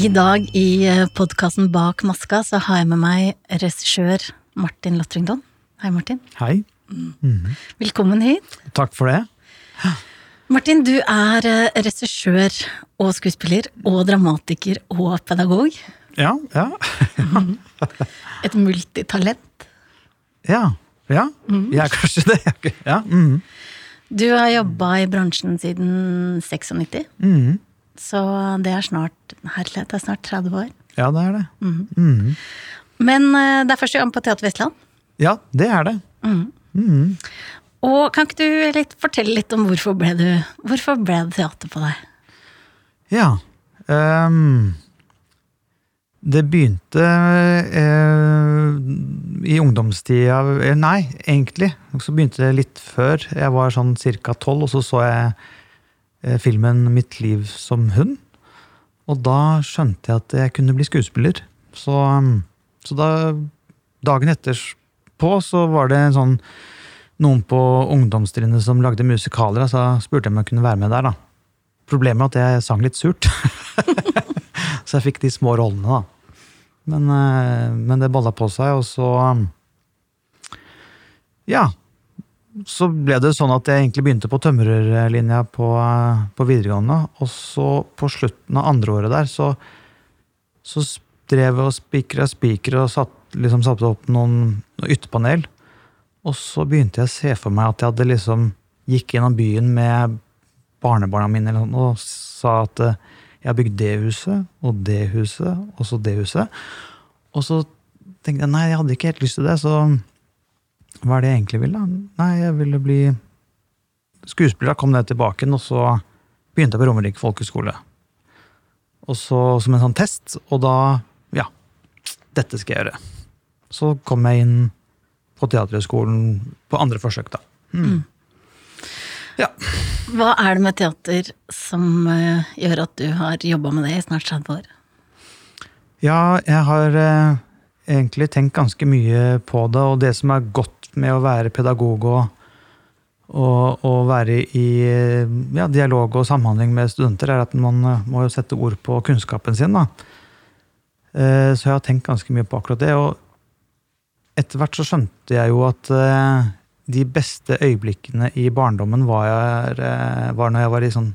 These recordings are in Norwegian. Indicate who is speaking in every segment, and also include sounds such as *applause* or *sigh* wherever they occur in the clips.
Speaker 1: I dag i podkasten Bak maska så har jeg med meg regissør Martin Lotringdon. Hei, Martin.
Speaker 2: Hei.
Speaker 1: Velkommen hit.
Speaker 2: Takk for det.
Speaker 1: Martin, du er eh, regissør og skuespiller og dramatiker og pedagog.
Speaker 2: Ja, ja.
Speaker 1: Et multitalent.
Speaker 2: Ja. Ja, jeg er kanskje det. Ja. Mm.
Speaker 1: Du har jobba i bransjen siden 96,
Speaker 2: Mhm.
Speaker 1: Så det er snart herlighet, det er snart 30 år.
Speaker 2: ja, det er det. Mhm.
Speaker 1: Men eh, det er første gang på Teater Vestland.
Speaker 2: Ja, det er det. Mm.
Speaker 1: Og kan ikke du litt fortelle litt om hvorfor ble, du, hvorfor ble det teater på deg?
Speaker 2: Ja. Um, det begynte uh, i ungdomstida Nei, egentlig. Så begynte det litt før. Jeg var sånn ca. tolv, og så så jeg filmen 'Mitt liv som hund'. Og da skjønte jeg at jeg kunne bli skuespiller. Så, um, så da Dagen etterpå så var det sånn noen på ungdomstrinnet som lagde musikaler, så spurte jeg om jeg kunne være med der. da. Problemet er at jeg sang litt surt. *laughs* så jeg fikk de små rollene, da. Men, eh, men det balla på seg, og så um, Ja. Så ble det sånn at jeg egentlig begynte på tømrerlinja på, eh, på videregående. Og så på slutten av andre året der, så, så drev jeg og spikra spikere og satt, liksom satte opp noen, ytterpanel. Og så begynte jeg å se for meg at jeg hadde liksom gikk gjennom byen med barnebarna mine noe, og sa at eh, jeg har bygd det huset, og det huset, og så det huset. Og så tenkte jeg nei, jeg hadde ikke helt lyst til det, så hva er det jeg egentlig vil, da? Nei, jeg ville bli skuespiller. Da kom det tilbake, og så begynte jeg på Romerike folkehøgskole. Og så som en sånn test, og da ja, dette skal jeg gjøre. Så kom jeg inn på Teaterhøgskolen på andre forsøk, da. Mm. Ja.
Speaker 1: Hva er det med teater som eh, gjør at du har jobba med det i snart 30 år?
Speaker 2: Ja, jeg har eh, egentlig tenkt ganske mye på det, og det som er godt med å være pedagog og, og, og være i ja, dialog og samhandling med studenter, er at man eh, må jo sette ord på kunnskapen sin. Da. Eh, så jeg har tenkt ganske mye på akkurat det. Og etter hvert så skjønte jeg jo at eh, de beste øyeblikkene i barndommen var, jeg, var når jeg var i sånn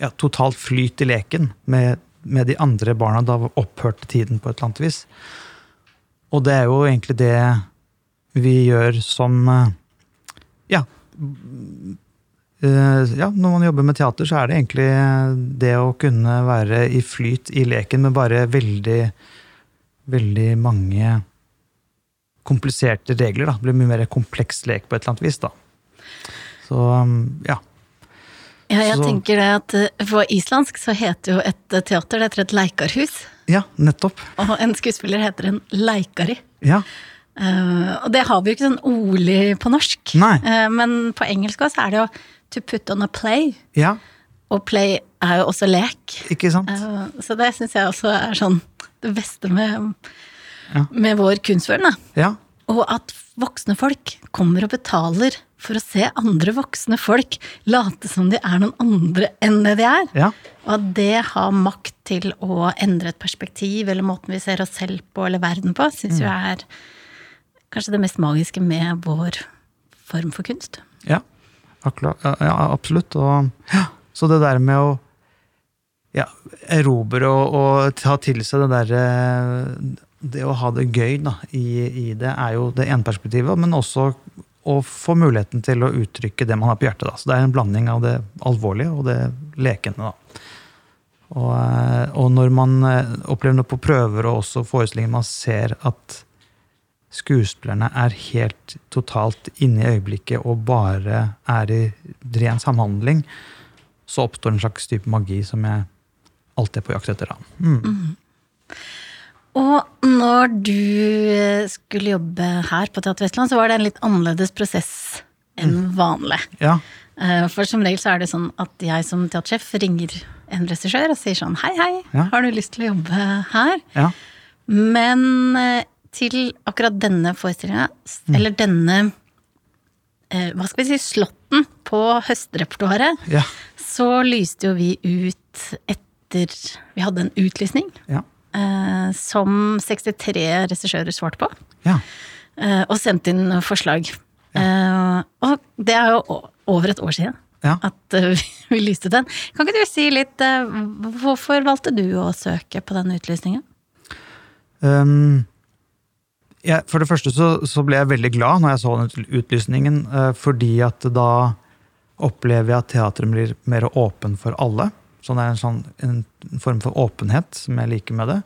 Speaker 2: ja, totalt flyt i leken med, med de andre barna. Da opphørte tiden på et eller annet vis. Og det er jo egentlig det vi gjør som eh, Ja. eh, ja, når man jobber med teater, så er det egentlig det å kunne være i flyt i leken med bare veldig, veldig mange kompliserte regler. da. Det blir mye mer kompleks lek på et eller annet vis. da. Så um, ja.
Speaker 1: Ja, jeg
Speaker 2: Så-
Speaker 1: tenker det at eh, På islandsk så heter jo et eh, teater det heter et leikarhus.
Speaker 2: Ja, nettopp.
Speaker 1: Og en skuespiller heter en leikari.
Speaker 2: Ja.
Speaker 1: Uh, og det har vi jo ikke sånn ordlig på norsk.
Speaker 2: Nei.
Speaker 1: Uh, men på engelsk også er det jo to put on a play.
Speaker 2: Ja,
Speaker 1: Og play er jo også lek.
Speaker 2: ikke sant?
Speaker 1: Uh, så det syns jeg også er sånn det beste med,
Speaker 2: Ja.
Speaker 1: med vår kunstverden.
Speaker 2: Ja.
Speaker 1: Og at voksne folk kommer og betaler for å se andre voksne folk late som de er noen andre enn det de er.
Speaker 2: Ja.
Speaker 1: Og at det har makt til å endre et perspektiv, eller måten vi ser oss selv på, eller verden på, syns
Speaker 2: Mm.
Speaker 1: jeg er kanskje det mest magiske med vår form for kunst.
Speaker 2: Ja, akkurat, ja, ja absolutt. Og, ja, så det der med å ja, erobre og, og ta til seg det derre Det å ha det gøy da, i, i det, er jo det ene perspektivet, men også å få muligheten til å uttrykke det man har på hjertet. Da. Så det er en blanding av det alvorlige og det lekende. Da. Og, eh, og når man eh, opplever noe på prøver og også forestillinger, man ser at skuespillerne er helt totalt inne i øyeblikket og bare er i ren samhandling, så oppstår en slags type magi som jeg alltid er på jakt etter. Da. Mm.
Speaker 1: Og når du eh, skulle jobbe her på Teater Vestland, så var det en litt annerledes prosess enn vanlig.
Speaker 2: Ja,
Speaker 1: Eh, For som regel så er det sånn at jeg som teatersjef ringer en regissør og sier sånn hei, hei,
Speaker 2: Ja.
Speaker 1: har du lyst til å jobbe her?
Speaker 2: ja,
Speaker 1: Men eh, til akkurat denne forestillinga, mm. eller denne hva skal vi si, slåtten på høstrepertoaret,
Speaker 2: ja.
Speaker 1: så lyste jo vi ut etter Vi hadde en utlysning
Speaker 2: Ja.
Speaker 1: Eh, som 63 regissører svarte på.
Speaker 2: ja.
Speaker 1: eh, og sendte inn forslag. Eh, og det er jo over et år siden
Speaker 2: Ja.
Speaker 1: at eh, *laughs* vi lyste den. Kan ikke du si litt eh, Hvorfor valgte du å søke på den utlysningen?
Speaker 2: Um, jeg- for det første så, så ble jeg veldig glad når jeg så den utlysningen, eh, fordi at da opplever jeg at teatret blir mer åpen for alle. Så det er en, sånn, en form for åpenhet som jeg liker med det.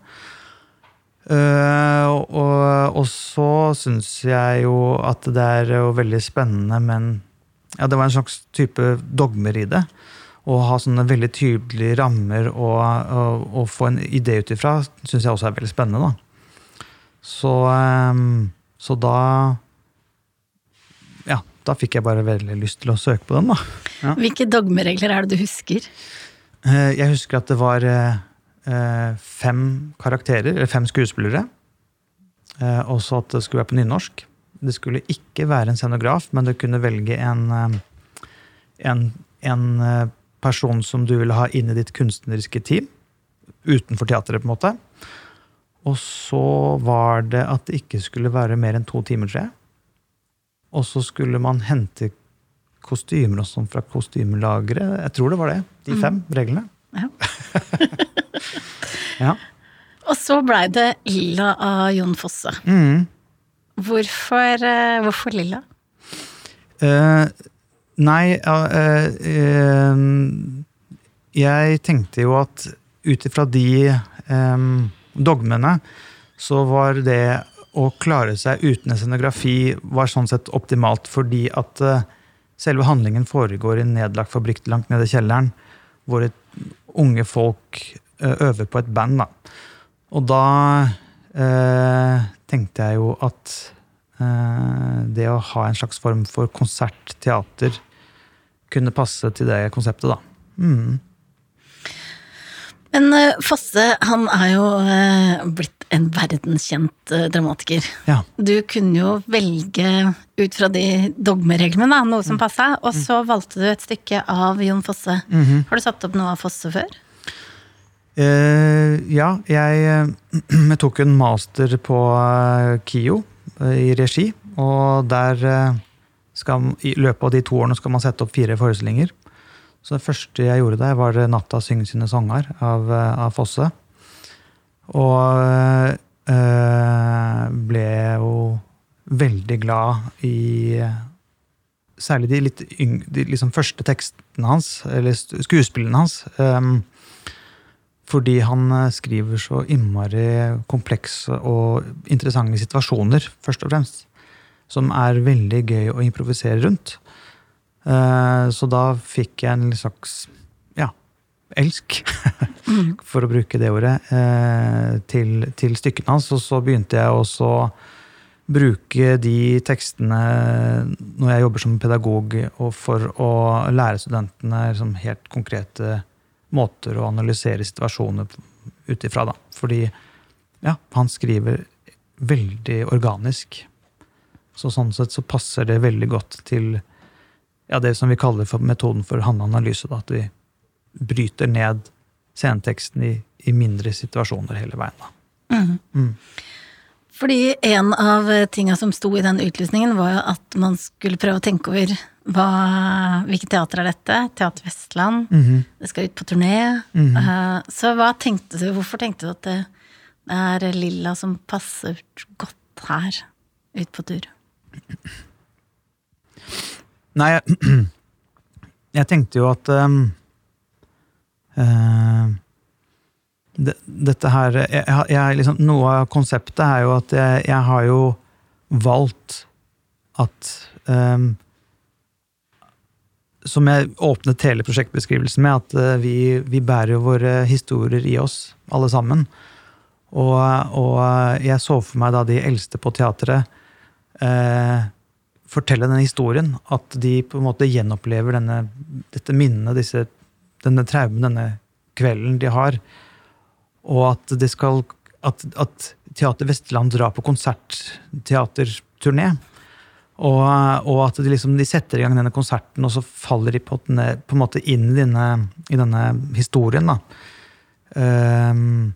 Speaker 2: Uh, og, og så syns jeg jo at det er jo veldig spennende, men ja, det var en slags type dogmer i det. Å ha sånne veldig tydelige rammer og, og, og få en idé ut ifra syns jeg også er veldig spennende. da. Så, um, så da Ja, da fikk jeg bare veldig lyst til å søke på den, da. Ja.
Speaker 1: Hvilke dogmeregler er det du husker?
Speaker 2: Eh, Jeg husker at det var eh, eh, fem karakterer, eller fem skuespillere. og Også at det skulle være på nynorsk. Det skulle ikke være en scenograf, men du kunne velge en, en, en person som du ville ha inn i ditt kunstneriske team. Utenfor teatret, på en måte. Og så var det at det ikke skulle være mer enn to timer, jeg. Og så skulle man hente kostymer og sånn fra kostymelageret. Jeg tror det var det. De fem reglene.
Speaker 1: Ja. *laughs*
Speaker 2: Ja.
Speaker 1: Og så blei det Lilla av Jon Fosse.
Speaker 2: Mm.
Speaker 1: Hvorfor, eh, hvorfor Lilla?
Speaker 2: Uh, nei uh, uh, Jeg tenkte jo at ut ifra de um, dogmene, så var det å klare seg uten en scenografi var sånn sett optimalt, fordi at selve handlingen foregår i en nedlagt fabrikk langt nede i kjelleren, hvor unge folk eh, øver på et band. Da. Og da eh, tenkte jeg jo at eh, det å ha en slags form for konsertteater kunne passe til det konseptet, da. Mm.
Speaker 1: Men eh, Fosse, han er jo eh, blitt en verdenskjent eh, dramatiker.
Speaker 2: Ja.
Speaker 1: Du kunne jo velge ut fra de dogmereglene, da, noe som passa, og så valgte du et stykke av Jon Fosse.
Speaker 2: Mhm.
Speaker 1: Har du satt opp noe av Fosse før?
Speaker 2: Uh, ja, jeg, *clears throat* jeg tok en master på eh, KIO i regi, og der skal, i løpet av de to årene skal man sette opp fire forestillinger. Så det første jeg gjorde der, var 'Natta synge sine sanger' av, av Fosse. Og eh, ble jo veldig glad i Særlig de litt yng, de liksom første tekstene hans, eller skuespillene hans. Um, fordi han eh, skriver så innmari komplekse og interessante situasjoner, først og fremst. Som er veldig gøy å improvisere rundt. Eh, Så da fikk jeg en slags elsk, *laughs* for å bruke det ordet, eh, til, til stykkene hans. Og så begynte jeg også å bruke de tekstene når jeg jobber som pedagog, og for å lære studentene liksom, helt konkrete måter å analysere situasjoner ut ifra. Fordi ja, han skriver veldig organisk. Så sånn sett så passer det veldig godt til ja, det som vi kaller for metoden for handanalyse. Da, at vi bryter ned sceneteksten i, i mindre situasjoner hele veien. Da. Mm.
Speaker 1: Fordi en av tinga som sto i den utlysningen, var jo at man skulle prøve å tenke over hva, hvilket teater er dette? Teater Vestland.
Speaker 2: Mhm.
Speaker 1: Det skal ut på turné.
Speaker 2: Mhm.
Speaker 1: Eh, Så hva tenkte du, hvorfor tenkte du at det, er Lilla som passer godt her, ut på tur?
Speaker 2: Nei, jeg, *clears throat* jeg tenkte jo at um, det, Dette her jeg, jeg, liksom, Noe av konseptet er jo at jeg, jeg har jo valgt at um, Som jeg åpnet hele prosjektbeskrivelsen med, at eh, vi, vi bærer våre historier i oss, alle sammen. Og, og jeg så for meg da de eldste på teatret eh, fortelle den historien. At de på en måte gjenopplever denne, dette minnet, disse, denne traumen, denne kvelden de har. Og at de skal at, at Teater Vestland drar på konsertteaterturné. Og, og at de, liksom, de setter i gang denne konserten, og så faller de på, denne, på en måte inn i denne, i denne historien. Ehm,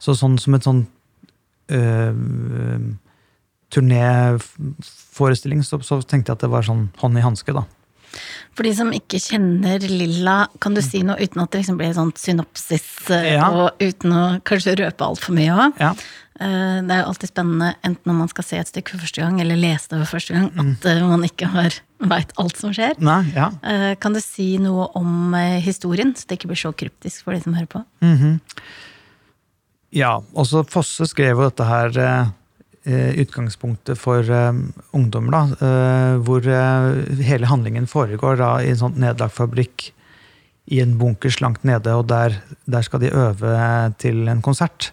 Speaker 2: så sånn som et sånn uh, turnéforestilling, så, så tenkte jeg at det var sånn hånd i hanske, da.
Speaker 1: For de som ikke kjenner Lilla, kan du si noe uten at det liksom blir sånn synopsis, eh,
Speaker 2: Ja.
Speaker 1: og uten å kanskje røpe altfor mye òg?
Speaker 2: Ja.
Speaker 1: Det er jo alltid spennende, enten når man skal se et stykke for første gang, eller lese det for første gang,
Speaker 2: Mm.
Speaker 1: at mm. man ikke har veit alt som skjer.
Speaker 2: Nei, ja.
Speaker 1: Eh, Kan du si noe om eh, historien, så det ikke blir så kryptisk for de som hører på?
Speaker 2: Mhm. Ja, også Fosse skrev jo dette her eh, eh, utgangspunktet for eh, ungdommer, da. eh, hvor eh, hele handlingen foregår da i en sånn nedlagt fabrikk i en bunkers langt nede, og der, der skal de øve til en konsert.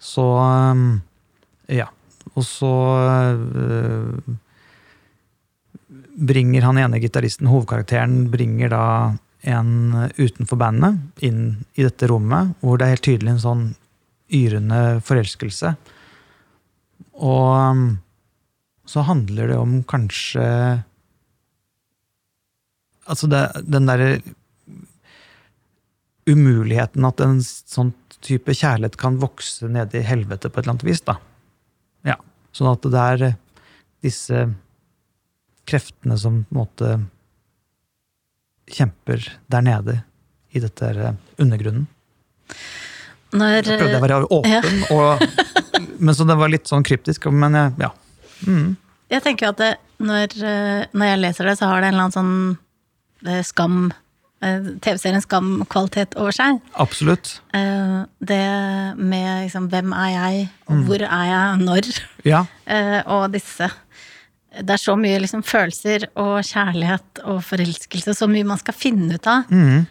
Speaker 2: Så eh, ja. Og så eh, bringer han ene gitaristen, hovedkarakteren, bringer da en utenfor bandet inn i dette rommet, hvor det er helt tydelig en sånn yrende forelskelse. Og um, så handler det om kanskje Altså det, den derre umuligheten at en sånn type kjærlighet kan vokse ned i helvete på et eller annet vis, da. Ja. Sånn at det er eh, disse kreftene som på en måte kjemper der nede i dette eh, undergrunnen.
Speaker 1: Når,
Speaker 2: Jeg prøvde å være åpen, og, men så det var litt sånn kryptisk. Men jeg- ja. Mm.
Speaker 1: Jeg tenker at det, når, eh, når jeg leser det, så har det en eller annen sånn eh, skam eh, TV-serien Skam-kvalitet over seg.
Speaker 2: Absolutt.
Speaker 1: Det med liksom hvem er jeg, og
Speaker 2: Mm.
Speaker 1: hvor er jeg når,
Speaker 2: Ja. *laughs*
Speaker 1: og disse Det er så mye liksom følelser og kjærlighet og forelskelse, så mye man skal finne ut av
Speaker 2: Mm.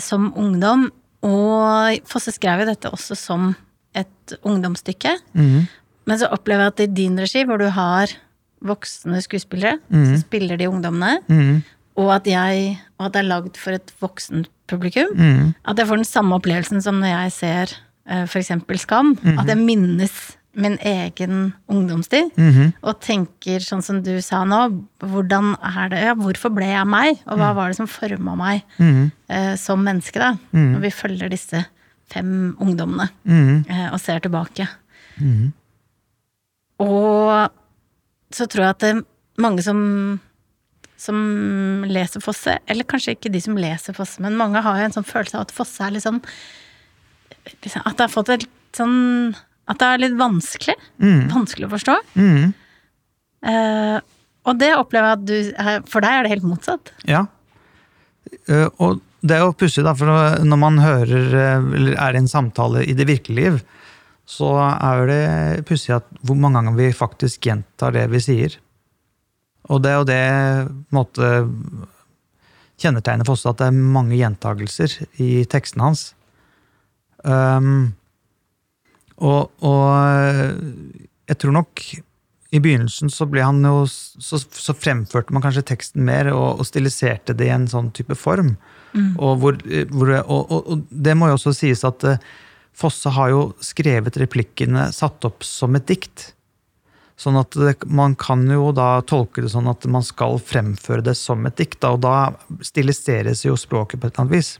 Speaker 1: som ungdom. Og Fosse skrev jo dette også som et ungdomsstykke.
Speaker 2: Mm.
Speaker 1: Men så opplever jeg at i din regi, hvor du har voksne skuespillere,
Speaker 2: mm.
Speaker 1: så spiller de ungdommene,
Speaker 2: Mm.
Speaker 1: og at, jeg, og at det er lagd for et voksent publikum,
Speaker 2: Mm.
Speaker 1: at jeg får den samme opplevelsen som når jeg ser eh, for eksempel Skam.
Speaker 2: Mhm.
Speaker 1: At jeg minnes min egen ungdomstid,
Speaker 2: Mhm.
Speaker 1: og tenker sånn som du sa nå, hvordan er det, ja, hvorfor ble jeg meg, og hva var det som forma meg
Speaker 2: Mm.
Speaker 1: eh, som menneske, da?
Speaker 2: Mhm.
Speaker 1: Når vi følger disse fem ungdommene
Speaker 2: Mm.
Speaker 1: eh, og ser tilbake.
Speaker 2: Mm.
Speaker 1: Og så tror jeg at det er mange som, som leser Fosse, eller kanskje ikke de som leser Fosse, men mange har jo en sånn følelse av at Fosse er litt sånn liksom, At det har fått et sånn At det er litt vanskelig.
Speaker 2: Mm.
Speaker 1: Vanskelig å forstå.
Speaker 2: Mm.
Speaker 1: Uh, og det opplever jeg at du er- For deg er det helt motsatt.
Speaker 2: Ja. Uh, og det er jo pussig, da, for når man hører eh, eller er i en samtale i det virkelige liv, så er det pussig at hvor mange ganger vi faktisk gjentar det vi sier. Og det er jo det måte, kjennetegnet for oss at det er mange gjentagelser i teksten hans. Um, og, og jeg tror nok i begynnelsen så ble han jo så, så fremførte man kanskje teksten mer og, og stiliserte det i en sånn type form. Og, hvor, hvor, og, og, og det må jo også sies at eh, Fosse har jo skrevet replikkene satt opp som et dikt. Sånn at det, man kan jo da tolke det sånn at man skal fremføre det som et dikt, da, og da stiliseres jo språket på et eller annet vis.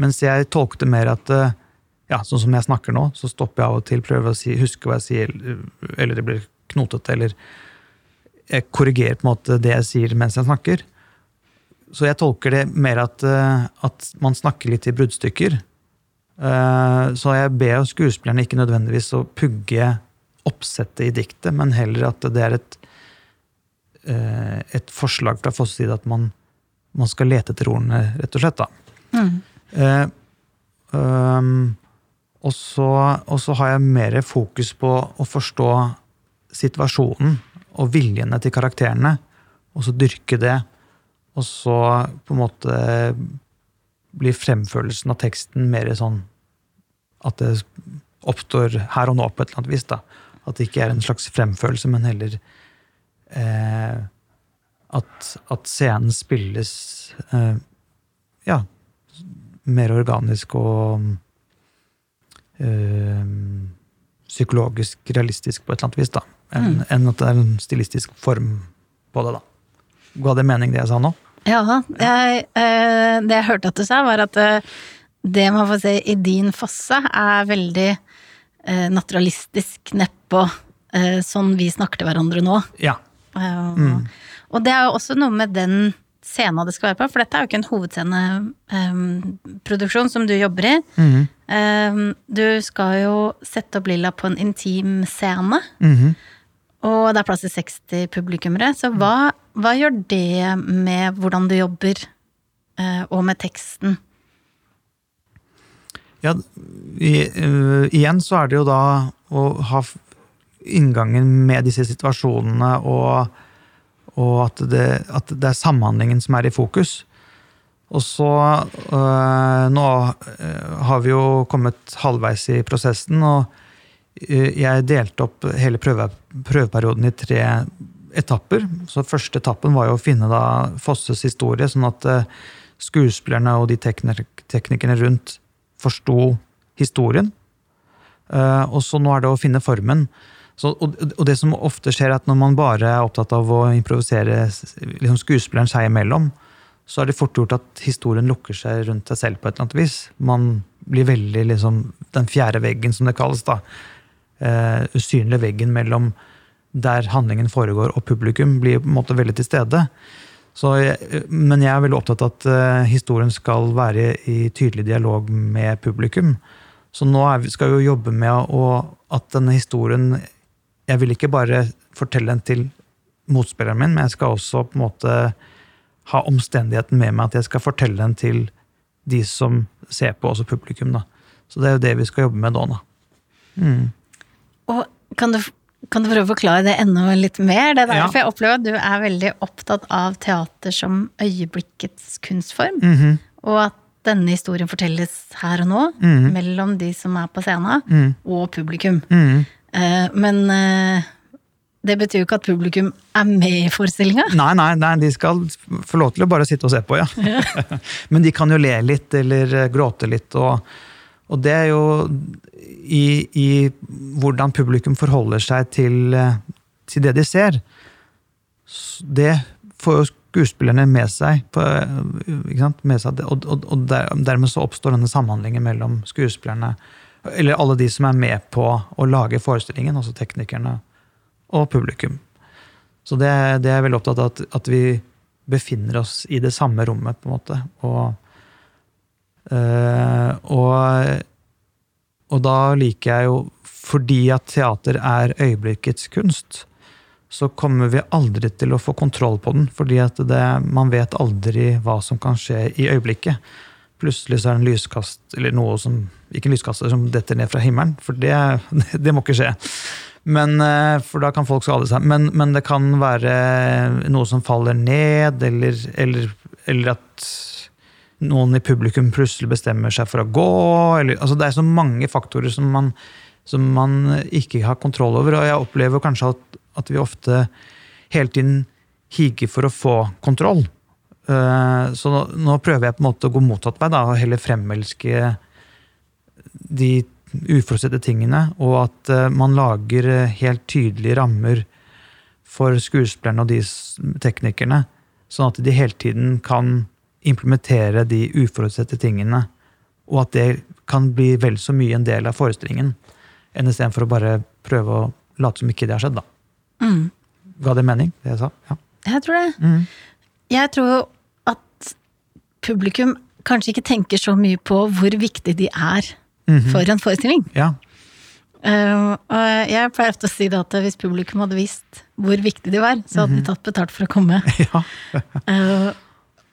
Speaker 2: Mens jeg tolket det mer at eh, ja, sånn som jeg snakker nå, så stopper jeg av og til, prøver å si, huske hva jeg sier, eller det blir knotete, eller jeg korrigerer på en måte det jeg sier mens jeg snakker. Så jeg tolker det mer at, eh, at man snakker litt i bruddstykker. Eh, Så jeg ber jo skuespillerne ikke nødvendigvis å pugge oppsettet i diktet, men heller at det er et, eh, et forslag fra Fosses side at man, man skal lete etter ordene, rett og slett. da. Mm. øhm, og, så, og så har jeg mer fokus på å forstå situasjonen og viljene til karakterene, og så dyrke det. Og så på en måte blir fremførelsen av teksten mer sånn at det oppstår her og nå på et eller annet vis. da. At det ikke er en slags fremførelse, men heller eh, at, at scenen spilles eh, ja, mer organisk og eh, psykologisk realistisk på et eller annet vis, da. Enn enn at det er en stilistisk form på det, da. Ga det mening, det jeg sa nå?
Speaker 1: Ja, jeg, eh, det jeg hørte at du sa, var at eh, det man får se i din fosse, er veldig eh, naturalistisk nedpå eh, sånn vi snakker til hverandre nå.
Speaker 2: Ja.
Speaker 1: Eh, Og det er jo også noe med den scena det skal være på, for dette er jo ikke en hovedsceneproduksjon som du jobber i.
Speaker 2: Mm.
Speaker 1: Eh, du skal jo sette opp Lilla på en intim scene.
Speaker 2: Mhm.
Speaker 1: Og det er plass til 60 publikummere. Så hva, hva gjør det med hvordan du jobber, eh, og med teksten?
Speaker 2: Ja, i, uh, igjen så er det jo da å ha inngangen med disse situasjonene, og, og at, det, at det er samhandlingen som er i fokus. Og så øh, Nå øh, har vi jo kommet halvveis i prosessen, og jeg delte opp hele prøve, prøveperioden i tre etapper. Så første etappen var jo å finne da Fosses historie, sånn at øh, skuespillerne og de teknikerne rundt forsto historien. Eh, og så nå er det å finne formen. Så, og, og det som ofte skjer, er at når man bare er opptatt av å improvisere liksom skuespilleren seg imellom, så er det fort gjort at historien lukker seg rundt seg selv på et eller annet vis. Man blir veldig liksom Den fjerde veggen, som det kalles. da. Eh, usynlige veggen mellom der handlingen foregår og publikum, blir på en måte veldig til stede. Jeg, men jeg er veldig opptatt av at eh, historien skal være i tydelig dialog med publikum. Så nå vi, skal vi jo jobbe med å, at denne historien Jeg vil ikke bare fortelle den til motspilleren min, men jeg skal også på en måte ha omstendigheten med meg at jeg skal fortelle den til de som ser på, også publikum. da. Så det er jo det vi skal jobbe med nå. da. Mm.
Speaker 1: Og kan du, kan du prøve å forklare det enda litt mer? Det der,
Speaker 2: Ja.
Speaker 1: For jeg opplever at du er veldig opptatt av teater som øyeblikkets kunstform.
Speaker 2: Mhm.
Speaker 1: Og at denne historien fortelles her og nå,
Speaker 2: Mhm.
Speaker 1: mellom de som er på scenen,
Speaker 2: Mm.
Speaker 1: og publikum.
Speaker 2: Mm.
Speaker 1: Eh, men uh, det betyr jo ikke at publikum er med i forestillinga.
Speaker 2: Nei, nei, nei, de skal få lov til å bare sitte og se på, ja. *laughs* Men de kan jo le litt eller eh, gråte litt, og, og det er jo i, i hvordan publikum forholder seg til, eh, til det de ser. Det får jo skuespillerne med seg. På, eh? Med seg og og, og der, dermed så oppstår denne samhandlingen mellom skuespillerne, eller alle de som er med på å lage forestillingen, altså teknikerne og publikum. Så det, det er jeg veldig opptatt av, at, at vi befinner oss i det samme rommet, på en måte. Og, øh, og, og da liker jeg jo, fordi at teater er øyeblikkets kunst, så kommer vi aldri til å få kontroll på den. Fordi man vet aldri hva som kan skje i øyeblikket. Plutselig så er det en lyskast, eller noe som Ikke en lyskaster som detter ned fra himmelen, for det, *laughs* det må ikke skje. Men, eh, for da kan folk skade seg. Men, men det kan være noe som faller ned, eller, eller, eller at noen i publikum plutselig bestemmer seg for å gå. Eller, altså det er så mange faktorer som man, som man ikke har kontroll over. Og jeg opplever kanskje at, at vi ofte hele tiden higer for å få kontroll. Eh, Så nå, nå prøver jeg på en måte å gå motsatt vei, og heller fremelske de uforutsette tingene, og at eh, man lager eh, helt tydelige rammer for skuespillerne og de teknikerne, sånn at de hele tiden kan implementere de uforutsette tingene, og at det kan bli vel så mye en del av forestillingen, enn istedenfor å bare prøve å late som ikke det har skjedd. da.
Speaker 1: Mm.
Speaker 2: Ga det mening, det jeg sa? Ja.
Speaker 1: Jeg tror det.
Speaker 2: Mm.
Speaker 1: Jeg tror jo at publikum kanskje ikke tenker så mye på hvor viktig de er
Speaker 2: Mhm.
Speaker 1: for en forestilling.
Speaker 2: ja.
Speaker 1: Uh, og jeg pleier ofte å si det at hvis publikum hadde visst hvor viktig de var, så hadde de tatt betalt for å komme. *laughs*
Speaker 2: ja.
Speaker 1: Eh,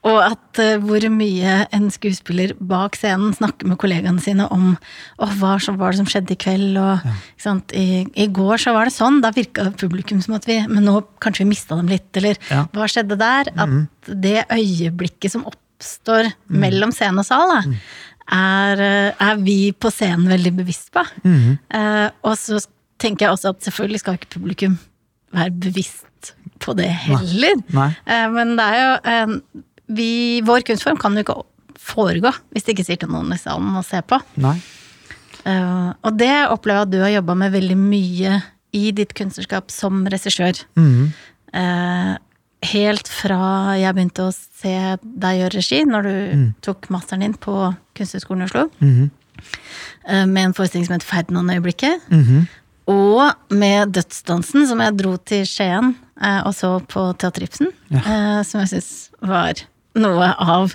Speaker 1: og at uh, hvor mye en skuespiller bak scenen snakker med kollegaene sine om oh, hva som var det som skjedde i kveld, og ikke sant? I, I går så var det sånn, da virka publikum som at vi Men nå kanskje vi mista dem litt, eller
Speaker 2: Ja.
Speaker 1: hva skjedde der? At det øyeblikket som oppstår mellom scene og sal, da, er, eh, er vi på scenen veldig bevisst på. Eh, og så tenker jeg også at selvfølgelig skal ikke publikum være bevisst på det heller.
Speaker 2: Nei.
Speaker 1: Eh, men det er jo vi, Vår kunstform kan jo ikke foregå hvis det ikke sitter noen i salen og ser på.
Speaker 2: Nei.
Speaker 1: Uh, og det opplever jeg at du har jobba med veldig mye i ditt kunstnerskap som regissør.
Speaker 2: Mhm.
Speaker 1: Uh, helt fra jeg begynte å se deg gjøre regi, når du
Speaker 2: Mm.
Speaker 1: tok masteren din på Kunsthøgskolen i Oslo,
Speaker 2: Mhm.
Speaker 1: uh, med en forestilling som het Ferdinand-øyeblikket,
Speaker 2: -hmm.
Speaker 1: og med Dødsdansen, som jeg dro til Skien og så på Teater Ibsen,
Speaker 2: Ja.
Speaker 1: som jeg syns var noe av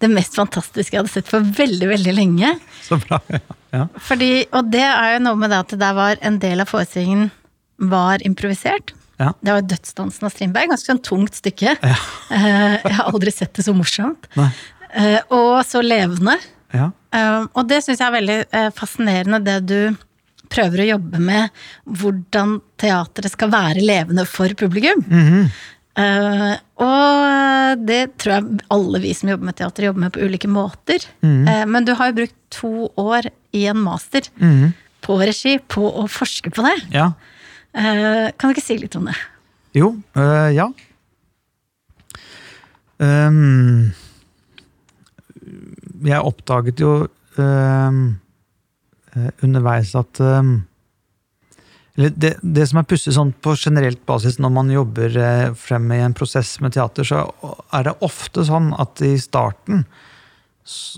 Speaker 1: det mest fantastiske jeg hadde sett for veldig, veldig lenge.
Speaker 2: Så bra. Ja. ja.
Speaker 1: Fordi, og det er jo noe med det at det der var en del av forestillingen var improvisert.
Speaker 2: Ja.
Speaker 1: Det var Dødsdansen av Strindberg, ganske sånn tungt stykke. Ja. Jeg har aldri sett det så morsomt.
Speaker 2: Nei.
Speaker 1: Eh, Og så levende.
Speaker 2: Ja.
Speaker 1: Eh, Og det syns jeg er veldig eh, fascinerende, det du prøver å jobbe med. Hvordan teatret skal være levende for publikum.
Speaker 2: Mhm.
Speaker 1: Eh, og det tror jeg alle vi som jobber med teater, jobber med på ulike måter.
Speaker 2: Mm.
Speaker 1: Uh, men du har jo brukt to år i en master
Speaker 2: mm.
Speaker 1: på regi på å forske på det.
Speaker 2: ja.
Speaker 1: Uh, kan du ikke si litt om det?
Speaker 2: Jo, ja. Um, jeg oppdaget jo øh, underveis at eller det, det som er pussig sånn på generelt basis når man jobber eh, frem i en prosess med teater, så er det ofte sånn at i starten,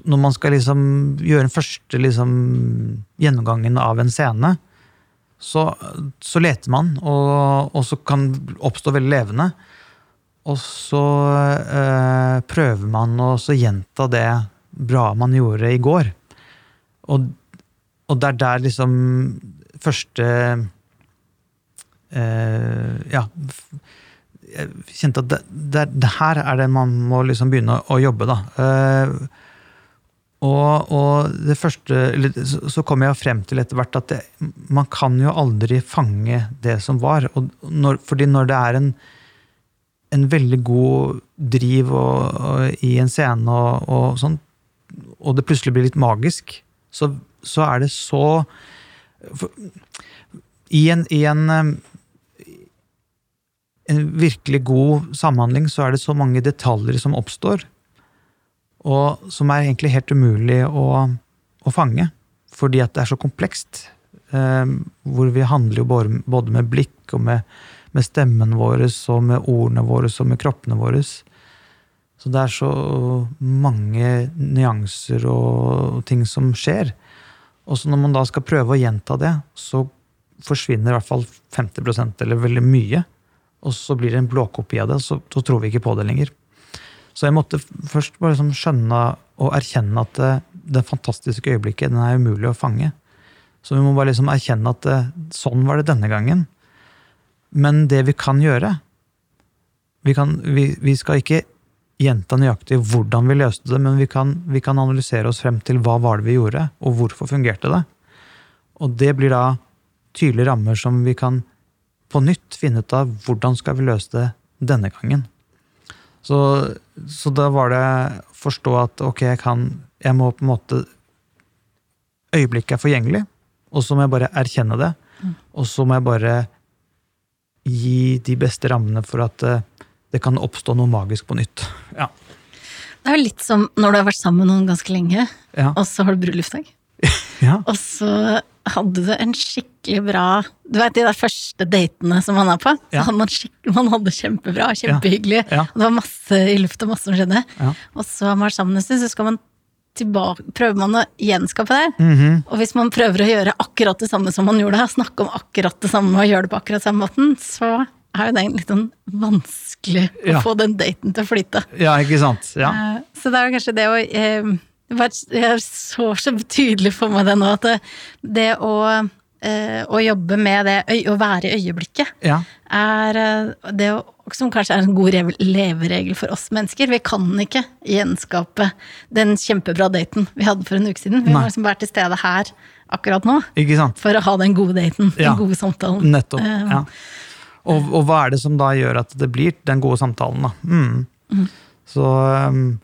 Speaker 2: når man skal liksom gjøre den første liksom, gjennomgangen av en scene, så, så leter man, og, og så kan oppstå veldig levende. Og så eh, prøver man å gjenta det bra man gjorde i går. Og, og det er der liksom første Ja. Jeg kjente at det, det, det her er det man må liksom begynne å, å jobbe, da. Eh, og, og det første så, kom jeg frem til etter hvert at det, man kan jo aldri fange det som var. Når, fordi når det er en, en veldig god driv og, og, i en scene, og, og, sånn, og det plutselig blir litt magisk, så, så er det så for, I en, i en em, en virkelig god samhandling så er det så mange detaljer som oppstår, og som er egentlig helt umulig å, å fange, fordi at det er så komplekst. Eh, hvor vi handler jo både, med blikk og med, med stemmen vår, og med ordene våre og med kroppene våre. Så det er så mange nyanser og ting som skjer. Og så når man da skal prøve å gjenta det, så forsvinner i hvert fall 50% eller veldig mye. Og så blir det en blåkopi av det, så, så tror vi ikke på det lenger. Så jeg måtte først bare liksom skjønne og erkjenne at det, det fantastiske øyeblikket den er umulig å fange. Så vi må bare liksom erkjenne at det, sånn var det denne gangen. Men det vi kan gjøre Vi, kan, vi, vi skal ikke gjenta nøyaktig hvordan vi løste det, men vi kan, vi kan analysere oss frem til hva var det vi gjorde, og hvorfor fungerte det. Og det blir da tydelige rammer som vi kan på nytt finne ut av hvordan skal vi løse det denne gangen. Så, så da var det forstå at ok, jeg kan Jeg må på en måte Øyeblikket er forgjengelig, og så må jeg bare erkjenne det. Og så må jeg bare gi de beste rammene for at eh, det kan oppstå noe magisk på nytt. *laughs* Ja.
Speaker 1: Det er jo litt som når du har vært sammen med noen ganske lenge,
Speaker 2: Ja.
Speaker 1: og så har du bryllupsdag. *laughs*
Speaker 2: ja.
Speaker 1: Og så hadde du en skikkelig bra Du vet de der første datene som man er på? Så
Speaker 2: Ja.
Speaker 1: hadde man, man hadde kjempebra, kjempehyggelig.
Speaker 2: Ja.
Speaker 1: Ja. det var masse i lufta, masse som skjedde.
Speaker 2: Ja.
Speaker 1: Og så har man vært sammen en stund, så skal man tilbake, prøver man å gjenskape det.
Speaker 2: Mhm.
Speaker 1: Og hvis man prøver å gjøre akkurat det samme som man gjorde, snakke om akkurat det samme og gjøre det på akkurat samme måten, så er jo det litt sånn vanskelig å få den daten til å flyte.
Speaker 2: ja, ikke sant? Ja.
Speaker 1: Eh, Så det er jo kanskje det å eh, det Jeg så så tydelig for meg det nå, at det, det å, eh, å jobbe med det, å være i øyeblikket,
Speaker 2: ja.
Speaker 1: er eh, det å, som kanskje er en god leveregel for oss mennesker. Vi kan ikke gjenskape den kjempebra daten vi hadde for en uke siden. Vi
Speaker 2: Nei.
Speaker 1: må liksom være til stede her akkurat nå for å ha den gode daten,
Speaker 2: Ja.
Speaker 1: den gode samtalen.
Speaker 2: Nettopp.
Speaker 1: Eh,
Speaker 2: ja. Og, og hva er det som da gjør at det blir den gode samtalen, da? Mm. Så um,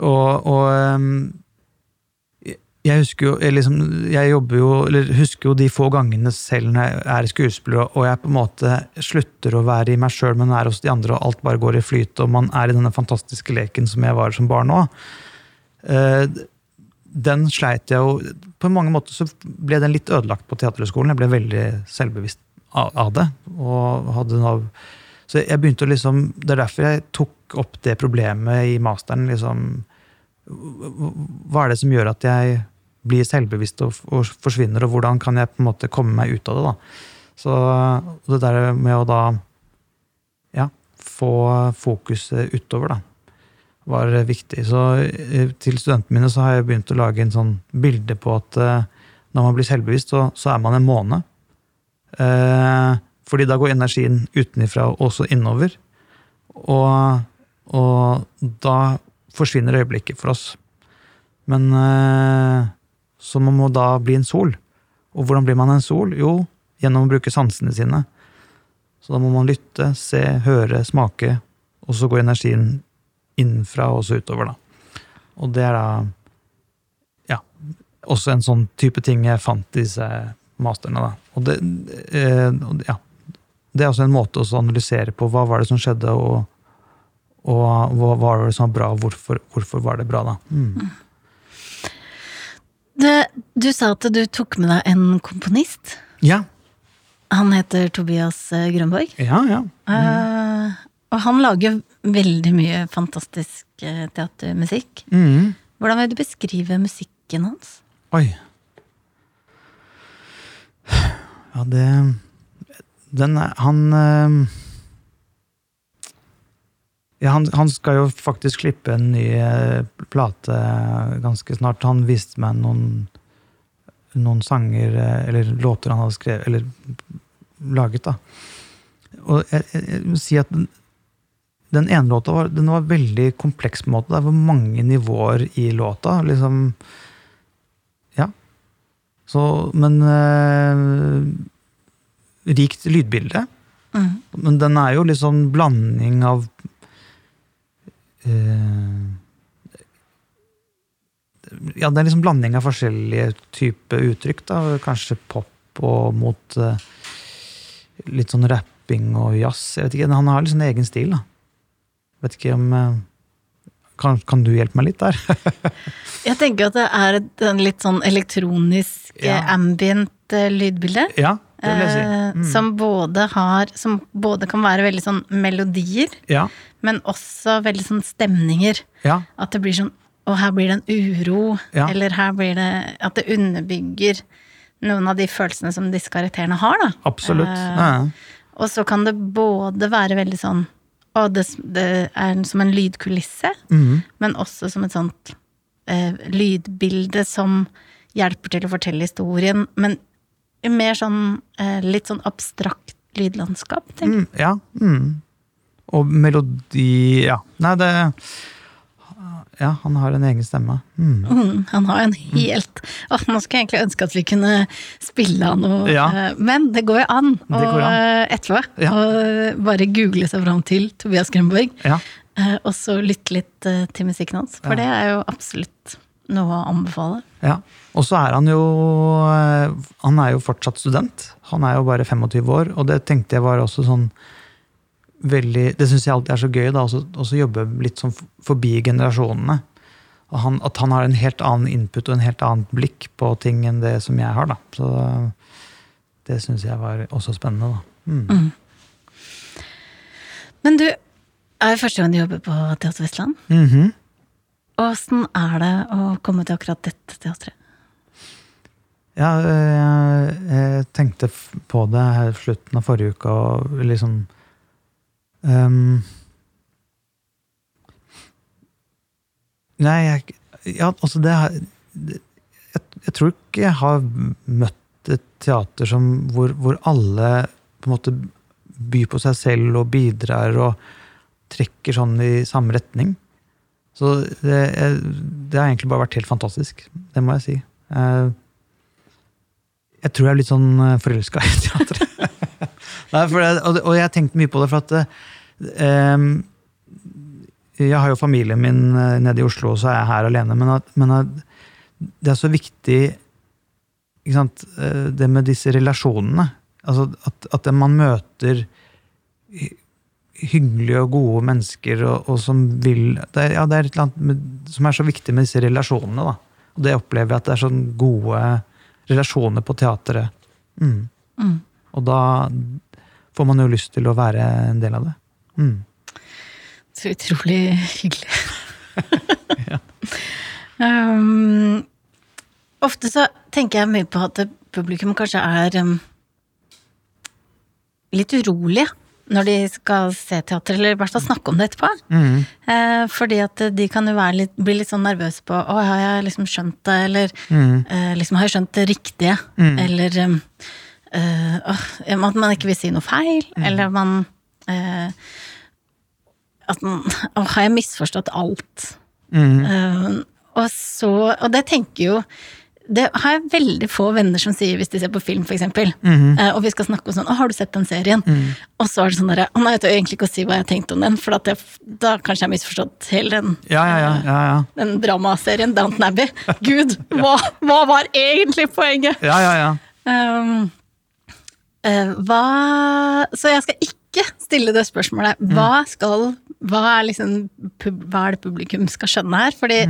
Speaker 2: Og, og um, jeg- husker jo jeg, liksom, jeg jobber jo, eller husker jo de få gangene selv når jeg er skuespiller og jeg på en måte slutter å være i meg sjøl, men er hos de andre, og alt bare går i flyt, og man er i denne fantastiske leken som jeg var som barn òg. den sleit jeg jo På mange måter så ble den litt ødelagt på Teaterhøgskolen. Jeg ble veldig selvbevisst av det. Og hadde noe Så jeg begynte å liksom, Det er derfor jeg tok opp det problemet i masteren. liksom, Hva er det som gjør at jeg blir selvbevisst og, og forsvinner, og hvordan kan jeg på en måte komme meg ut av det? da? Så det der med å da ja, få fokuset utover, da, var viktig. Så eh, til studentene mine så har jeg begynt å lage en sånn bilde på at eh, når man blir selvbevisst, så, så er man en måne. Eh, fordi da går energien utenifra også innover. Og, og da forsvinner øyeblikket for oss. Men eh, så man må da bli en sol. Og hvordan blir man en sol? Jo, gjennom å bruke sansene sine. Så da må man lytte, se, høre, smake, og så går energien innenfra og så utover, da. Og det er da ja, også en sånn type ting jeg fant i disse masterne, da. Og det, eh, ja, det er også en måte å analysere på hva var det som skjedde, og, og hva var det som var bra, og hvorfor, hvorfor var det bra, da. Mm.
Speaker 1: Det, du sa at du tok med deg en komponist.
Speaker 2: Ja.
Speaker 1: Han heter Tobias eh, Grønborg.
Speaker 2: Ja, ja.
Speaker 1: Eh, og han lager veldig mye fantastisk eh, teatermusikk.
Speaker 2: Mm.
Speaker 1: Hvordan vil du beskrive musikken hans?
Speaker 2: Oi. Ja, det Den er Han ja, han, han skal jo faktisk slippe en ny eh, plate ganske snart. Han viste meg noen, noen sanger, eh, eller låter han hadde skrevet, eller laget, da. Og jeg, jeg, jeg må si at den, den ene låta var, den var veldig kompleks på en måte. Det var mange nivåer i låta. liksom Ja. Så, men eh, Rikt lydbilde.
Speaker 1: Mm.
Speaker 2: Men den er jo liksom blanding av eh, Ja, det er liksom blanding av forskjellige typer uttrykk. da, Kanskje pop og mot eh, litt sånn rapping og jazz. jeg vet ikke, Han har liksom egen stil. da. Vet ikke om eh, kan, kan du hjelpe meg litt der? *laughs*
Speaker 1: Jeg tenker at det er et litt sånn elektronisk,
Speaker 2: Ja.
Speaker 1: eh, ambient eh, lydbilde.
Speaker 2: ja, si.
Speaker 1: eh,
Speaker 2: Mm.
Speaker 1: Som både har Som både kan være veldig sånn melodier,
Speaker 2: Ja,
Speaker 1: men også veldig sånn stemninger.
Speaker 2: ja,
Speaker 1: At det blir sånn Og her blir det en uro,
Speaker 2: Ja.
Speaker 1: eller her blir det At det underbygger noen av de følelsene som disse karakterene har, da.
Speaker 2: absolutt.
Speaker 1: Eh,
Speaker 2: Ja.
Speaker 1: Og så kan det både være veldig sånn Og det, det er som en lydkulisse,
Speaker 2: mm.
Speaker 1: men også som et sånt eh, lydbilde som hjelper til å fortelle historien, men mer sånn eh, litt sånn abstrakt lydlandskap, tenker jeg.
Speaker 2: Mm, ja. Mm. Og melodi Ja. Nei, det Ja, han har en egen stemme. Mm.
Speaker 1: Mm, han har en helt Nå skulle jeg egentlig ønske at vi kunne spille av noe,
Speaker 2: Ja.
Speaker 1: eh, men det går jo an å eh, etterpå
Speaker 2: Ja.
Speaker 1: å bare google seg fram til Tobias Grønborg,
Speaker 2: Ja.
Speaker 1: og så lytte litt til musikken hans, for det er jo absolutt noe å anbefale.
Speaker 2: ja. Og så er han jo eh, Han er jo fortsatt student. Han er jo bare 25 år, og det tenkte jeg var også sånn veldig Det syns jeg alltid er så gøy, da, også, også jobbe litt sånn forbi generasjonene. Han, at han har en helt annen input og en helt annet blikk på ting enn det som jeg har. da. Så det syns jeg var også spennende. da. Mm.
Speaker 1: Men du, er det første gang du jobber på Teater Vestland?
Speaker 2: Mhm.
Speaker 1: Åssen er det å komme til akkurat dette teatret?
Speaker 2: Ja, jeg, jeg tenkte på det her slutten av forrige uke, og liksom um, Nei, jeg Ja, altså, det- jeg, jeg tror ikke jeg har møtt et teater som, hvor, hvor alle på en måte byr på seg selv og bidrar og trekker sånn i samme retning. Så det, det har egentlig bare vært helt fantastisk. Det må jeg si. Eh, jeg tror jeg er litt sånn forelska i teatret. *laughs* Nei, det, og, jeg har tenkt mye på det, for at um, Jeg har jo familien min eh, nede i Oslo, og så er jeg her alene. Men, at, men at det er så viktig sant, eh, det med disse relasjonene. Altså at, at man møter hyggelige og gode mennesker og, og som vil det er, ja, det er et eller annet med, som er så viktig med disse relasjonene. da. Og det opplever jeg at det er sånn gode relasjoner på teatret. Mm.
Speaker 1: Mm.
Speaker 2: Og da får man jo lyst til å være en del av det. Mm.
Speaker 1: Så utrolig hyggelig. *laughs* *laughs* um, ofte så tenker jeg mye på at publikum kanskje er um, litt urolige når de skal se teater, eller i hvert fall snakke om det etterpå.
Speaker 2: Mm.
Speaker 1: Eh, fordi at de kan jo være litt, bli litt sånn nervøse på Å, har jeg liksom skjønt det, eller
Speaker 2: Mm.
Speaker 1: eh, liksom har jeg skjønt det riktige? Eller um, eh, at man ikke vil si noe feil, eller man eh, At man Å, har jeg misforstått alt?
Speaker 2: Mm.
Speaker 1: Eh, og så Og det tenker jo Det har jeg veldig få venner som sier hvis de ser på film, for eksempel.
Speaker 2: Mhm.
Speaker 1: Eh, og vi skal snakke om sånn 'Å, har du sett den serien?' Og så er det sånn derre 'Å nei, jeg tør egentlig ikke å si hva jeg har tenkt om den', for at jeg, da kanskje jeg har misforstått hele den
Speaker 2: Ja, ja, ja. ja, ja.
Speaker 1: den dramaserien Downton Abbey. *laughs* Gud, *laughs* hva, hva var egentlig poenget?
Speaker 2: ja, ja, ja.
Speaker 1: Um, uh, hva Så jeg skal ikke stille det spørsmålet. Hva skal Hva er liksom Hva er det publikum skal skjønne her? Fordi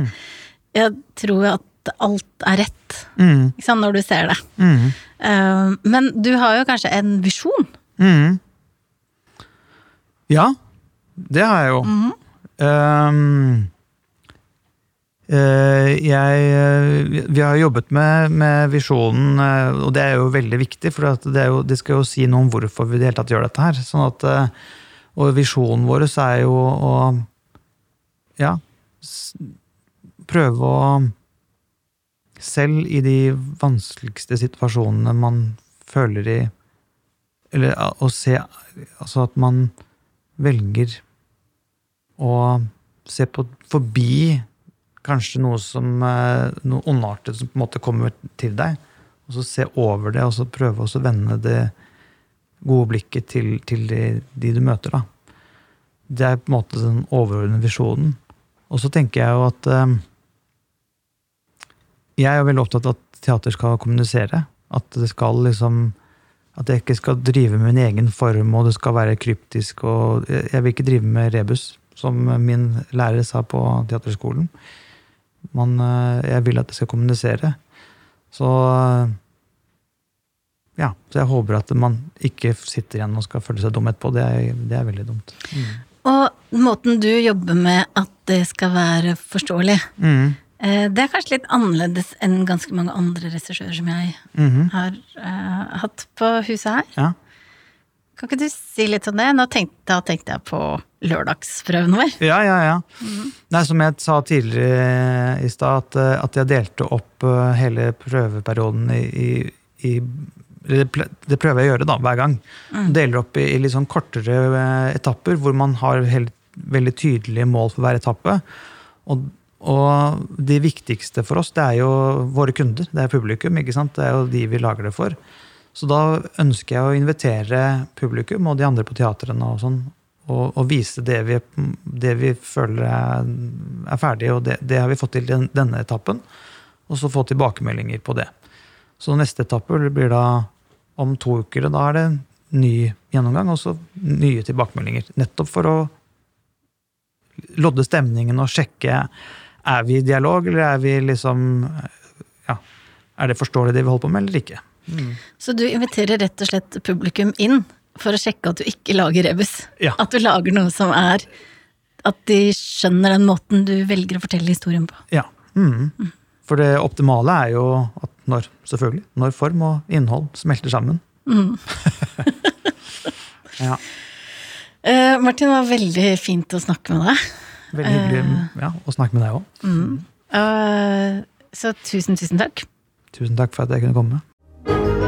Speaker 1: jeg tror jo at alt er rett,
Speaker 2: Mm.
Speaker 1: sant, når du ser det.
Speaker 2: Mm.
Speaker 1: Uh, men du har jo kanskje en visjon?
Speaker 2: Mm. Ja, det har jeg jo. Um, uh, jeg Vi har jobbet med, med visjonen, uh, og det er jo veldig viktig, for det, jo, det skal jo si noe om hvorfor vi i det hele tatt gjør dette her. Sånn at, og visjonen vår er jo å ja, prøve å selv i de vanskeligste situasjonene man føler i Eller å se Altså at man velger å se på forbi kanskje noe som eh, noe ondartet som på en måte kommer til deg, og så se over det, og så prøve å vende det gode blikket til, til de, de du møter, da. Det er på en måte den overordnede visjonen. Og så tenker jeg jo at eh, jeg er veldig opptatt av at teater skal kommunisere. At det skal liksom At jeg ikke skal drive med min egen form, og det skal være kryptisk. og Jeg vil ikke drive med rebus, som min lærer sa på teaterskolen. Man, eh, jeg vil at det skal kommunisere. Så ja, så jeg håper at man ikke sitter igjen og skal føle seg dum etterpå. Det er, det er veldig dumt.
Speaker 1: Og måten du jobber med at det skal være forståelig,
Speaker 2: Mm.
Speaker 1: Eh, det er kanskje litt annerledes enn ganske mange andre regissører som jeg
Speaker 2: Mhm.
Speaker 1: har uh, hatt på huset her.
Speaker 2: Ja.
Speaker 1: Kan ikke du si litt om det? Nå tenkte, da tenkte jeg på lørdagsprøven vår.
Speaker 2: Ja, ja, ja. Nei, som jeg sa tidligere i stad, at, eh, at jeg delte opp hele prøveperioden i, i, det prøver jeg å gjøre da, hver gang. Deler opp i, i litt sånn kortere etapper, hvor man har helt, veldig tydelige mål for hver etappe. Og, og det viktigste for oss, det er jo våre kunder. Det er publikum. ikke sant? Det er jo de vi lager det for. Så da ønsker jeg å invitere publikum og de andre på teatrene og sånn, og, og vise det vi, det vi føler er, er ferdig, og det, det har vi fått til i den, denne etappen. Og så få tilbakemeldinger på det. Så neste etappe blir da om to uker, da er det ny gjennomgang og så nye tilbakemeldinger. Nettopp for å lodde stemningen og sjekke er vi i dialog, eller er vi liksom ja, Er det forståelig det vi holder på med, eller ikke?
Speaker 1: Så du inviterer rett og slett publikum inn for å sjekke at du ikke lager rebus.
Speaker 2: Ja.
Speaker 1: At du lager noe som er At de skjønner den måten du velger å fortelle historien på.
Speaker 2: Ja. Mm. For det optimale er jo at når, selvfølgelig, når form og innhold smelter sammen. *laughs* ja.
Speaker 1: Uh, Martin, det var veldig fint å snakke med deg.
Speaker 2: Veldig hyggelig ja, å snakke med deg òg.
Speaker 1: Eh, så tusen, tusen takk.
Speaker 2: Tusen takk for at jeg kunne komme.